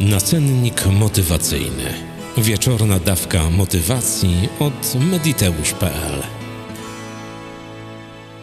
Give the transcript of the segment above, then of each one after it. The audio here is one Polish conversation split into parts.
Nacennik motywacyjny. Wieczorna dawka motywacji od mediteusz.pl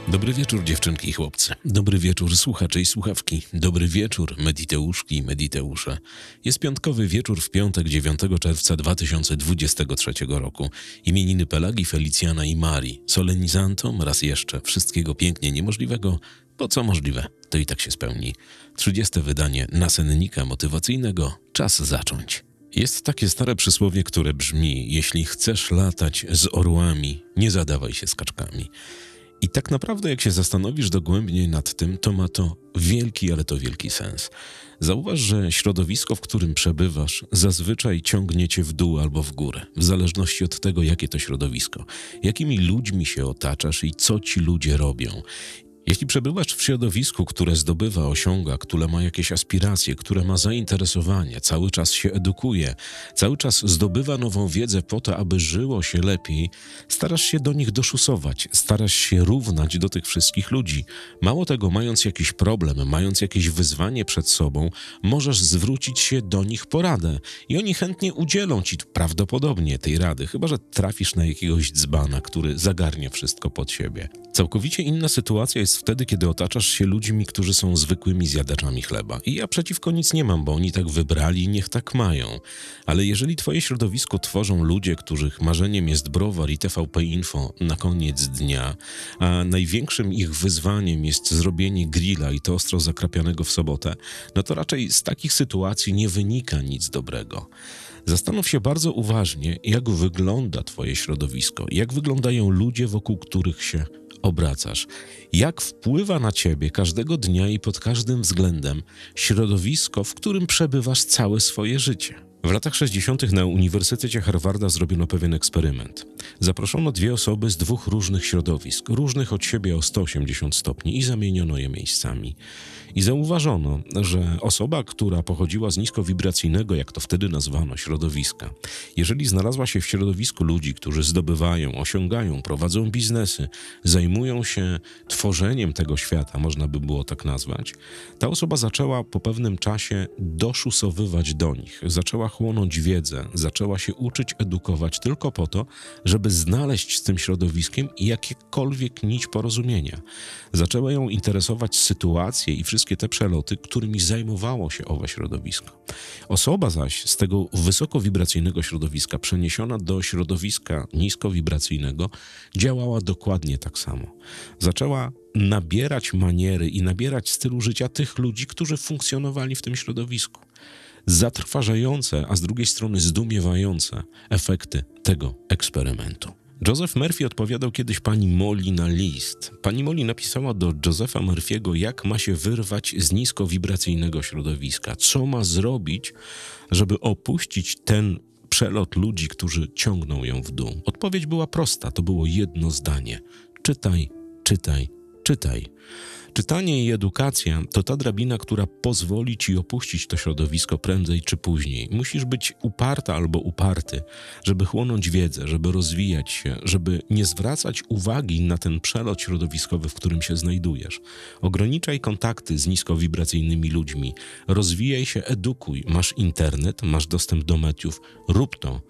Dobry wieczór dziewczynki i chłopcy. Dobry wieczór słuchacze i słuchawki. Dobry wieczór mediteuszki i mediteusze. Jest piątkowy wieczór w piątek 9 czerwca 2023 roku. Imieniny Pelagi, Felicjana i Marii. Solenizantom raz jeszcze wszystkiego pięknie niemożliwego, bo co możliwe, to i tak się spełni. 30. wydanie nasennika motywacyjnego. Czas zacząć. Jest takie stare przysłowie, które brzmi: Jeśli chcesz latać z orłami, nie zadawaj się skaczkami. I tak naprawdę, jak się zastanowisz dogłębnie nad tym, to ma to wielki, ale to wielki sens. Zauważ, że środowisko, w którym przebywasz, zazwyczaj ciągnie cię w dół albo w górę, w zależności od tego, jakie to środowisko, jakimi ludźmi się otaczasz i co ci ludzie robią. Jeśli przebywasz w środowisku, które zdobywa, osiąga, które ma jakieś aspiracje, które ma zainteresowanie, cały czas się edukuje, cały czas zdobywa nową wiedzę po to, aby żyło się lepiej, starasz się do nich doszusować, starasz się równać do tych wszystkich ludzi. Mało tego, mając jakiś problem, mając jakieś wyzwanie przed sobą, możesz zwrócić się do nich poradę i oni chętnie udzielą ci prawdopodobnie tej rady, chyba że trafisz na jakiegoś dzbana, który zagarnia wszystko pod siebie. Całkowicie inna sytuacja jest wtedy, kiedy otaczasz się ludźmi, którzy są zwykłymi zjadaczami chleba. I ja przeciwko nic nie mam, bo oni tak wybrali i niech tak mają. Ale jeżeli twoje środowisko tworzą ludzie, których marzeniem jest browar i TVP Info na koniec dnia, a największym ich wyzwaniem jest zrobienie grilla i to ostro zakrapianego w sobotę, no to raczej z takich sytuacji nie wynika nic dobrego. Zastanów się bardzo uważnie, jak wygląda Twoje środowisko, jak wyglądają ludzie, wokół których się obracasz, jak wpływa na ciebie każdego dnia i pod każdym względem środowisko, w którym przebywasz całe swoje życie. W latach 60. na Uniwersytecie Harvarda zrobiono pewien eksperyment. Zaproszono dwie osoby z dwóch różnych środowisk, różnych od siebie o 180 stopni i zamieniono je miejscami. I zauważono, że osoba, która pochodziła z niskowibracyjnego, jak to wtedy nazwano, środowiska, jeżeli znalazła się w środowisku ludzi, którzy zdobywają, osiągają, prowadzą biznesy, zajmują się tworzeniem tego świata, można by było tak nazwać, ta osoba zaczęła po pewnym czasie doszusowywać do nich, zaczęła chłonąć wiedzę, zaczęła się uczyć, edukować tylko po to, żeby znaleźć z tym środowiskiem jakiekolwiek nić porozumienia. Zaczęła ją interesować sytuacje i wszystkie te przeloty, którymi zajmowało się owe środowisko. Osoba zaś z tego wysokowibracyjnego środowiska przeniesiona do środowiska niskowibracyjnego działała dokładnie tak samo. Zaczęła nabierać maniery i nabierać stylu życia tych ludzi, którzy funkcjonowali w tym środowisku zatrważające, a z drugiej strony zdumiewające efekty tego eksperymentu. Joseph Murphy odpowiadał kiedyś pani Molly na list. Pani Molly napisała do Josepha Murphy'ego, jak ma się wyrwać z niskowibracyjnego środowiska, co ma zrobić, żeby opuścić ten przelot ludzi, którzy ciągną ją w dół. Odpowiedź była prosta, to było jedno zdanie: czytaj, czytaj, czytaj. Czytanie i edukacja to ta drabina, która pozwoli ci opuścić to środowisko prędzej czy później. Musisz być uparta albo uparty, żeby chłonąć wiedzę, żeby rozwijać się, żeby nie zwracać uwagi na ten przelot środowiskowy, w którym się znajdujesz. Ograniczaj kontakty z niskowibracyjnymi ludźmi, rozwijaj się, edukuj. Masz internet, masz dostęp do mediów, rób to.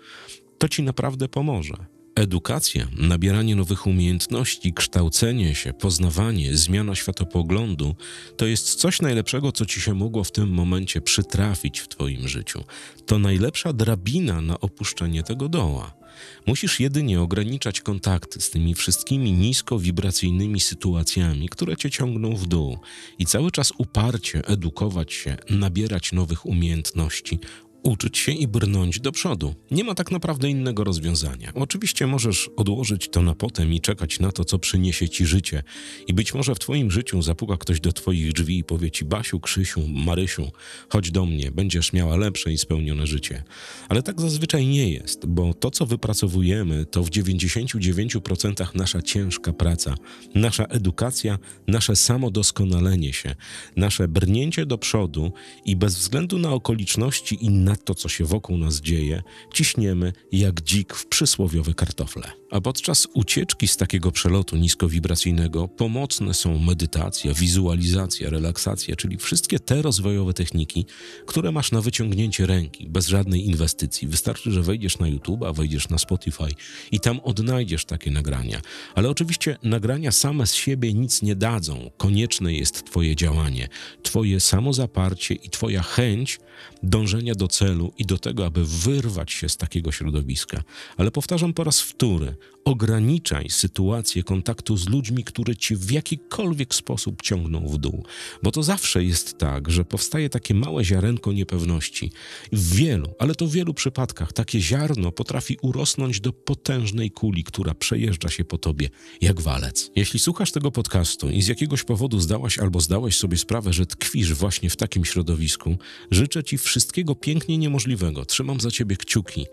To ci naprawdę pomoże. Edukacja, nabieranie nowych umiejętności, kształcenie się, poznawanie, zmiana światopoglądu to jest coś najlepszego, co ci się mogło w tym momencie przytrafić w Twoim życiu. To najlepsza drabina na opuszczenie tego doła. Musisz jedynie ograniczać kontakty z tymi wszystkimi niskowibracyjnymi sytuacjami, które cię ciągną w dół i cały czas uparcie edukować się, nabierać nowych umiejętności, uczyć się i brnąć do przodu. Nie ma tak naprawdę innego rozwiązania. Oczywiście możesz odłożyć to na potem i czekać na to, co przyniesie ci życie. I być może w twoim życiu zapuka ktoś do twoich drzwi i powie ci Basiu, Krzysiu, Marysiu, chodź do mnie, będziesz miała lepsze i spełnione życie. Ale tak zazwyczaj nie jest, bo to, co wypracowujemy, to w 99% nasza ciężka praca, nasza edukacja, nasze samodoskonalenie się, nasze brnięcie do przodu i bez względu na okoliczności i na to, co się wokół nas dzieje, ciśniemy jak dzik w przysłowiowe kartofle. A podczas ucieczki z takiego przelotu niskowibracyjnego pomocne są medytacja, wizualizacja, relaksacja, czyli wszystkie te rozwojowe techniki, które masz na wyciągnięcie ręki, bez żadnej inwestycji. Wystarczy, że wejdziesz na YouTube, wejdziesz na Spotify i tam odnajdziesz takie nagrania. Ale oczywiście nagrania same z siebie nic nie dadzą. Konieczne jest Twoje działanie, Twoje samozaparcie i Twoja chęć dążenia do celu i do tego, aby wyrwać się z takiego środowiska. Ale powtarzam po raz wtóry, ograniczaj sytuację kontaktu z ludźmi, które ci w jakikolwiek sposób ciągną w dół. Bo to zawsze jest tak, że powstaje takie małe ziarenko niepewności. W wielu, ale to w wielu przypadkach takie ziarno potrafi urosnąć do potężnej kuli, która przejeżdża się po tobie jak walec. Jeśli słuchasz tego podcastu i z jakiegoś powodu zdałaś albo zdałeś sobie sprawę, że tkwisz właśnie w takim środowisku, życzę ci wszystkiego pięknie niemożliwego. Trzymam za ciebie kciuki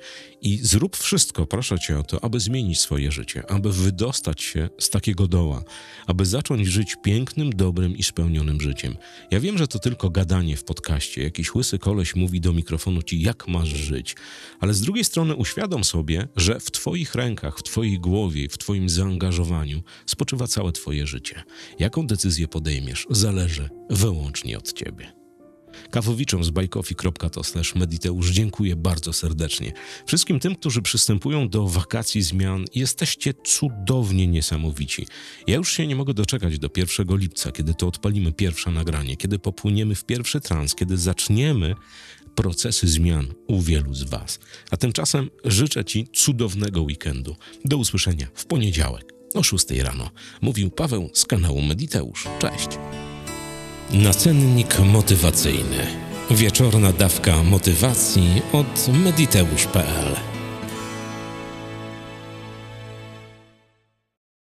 i zrób wszystko, proszę cię o to, aby zmienić swoje życie, aby wydostać się z takiego doła, aby zacząć żyć pięknym, dobrym i spełnionym życiem. Ja wiem, że to tylko gadanie w podcaście. Jakiś łysy koleś mówi do mikrofonu ci, jak masz żyć. Ale z drugiej strony uświadom sobie, że w twoich rękach, w twojej głowie, w twoim zaangażowaniu spoczywa całe twoje życie. Jaką decyzję podejmiesz, zależy wyłącznie od ciebie. Kawowiczom z bajkofi.to mediteusz dziękuję bardzo serdecznie. Wszystkim tym, którzy przystępują do wakacji zmian, jesteście cudownie niesamowici. Ja już się nie mogę doczekać do 1 lipca, kiedy to odpalimy pierwsze nagranie, kiedy popłyniemy w pierwszy trans, kiedy zaczniemy procesy zmian u wielu z Was. A tymczasem życzę Ci cudownego weekendu. Do usłyszenia w poniedziałek o 6 rano. Mówił Paweł z kanału Mediteusz. Cześć. Nacennik motywacyjny. Wieczorna dawka motywacji od mediteusz.pl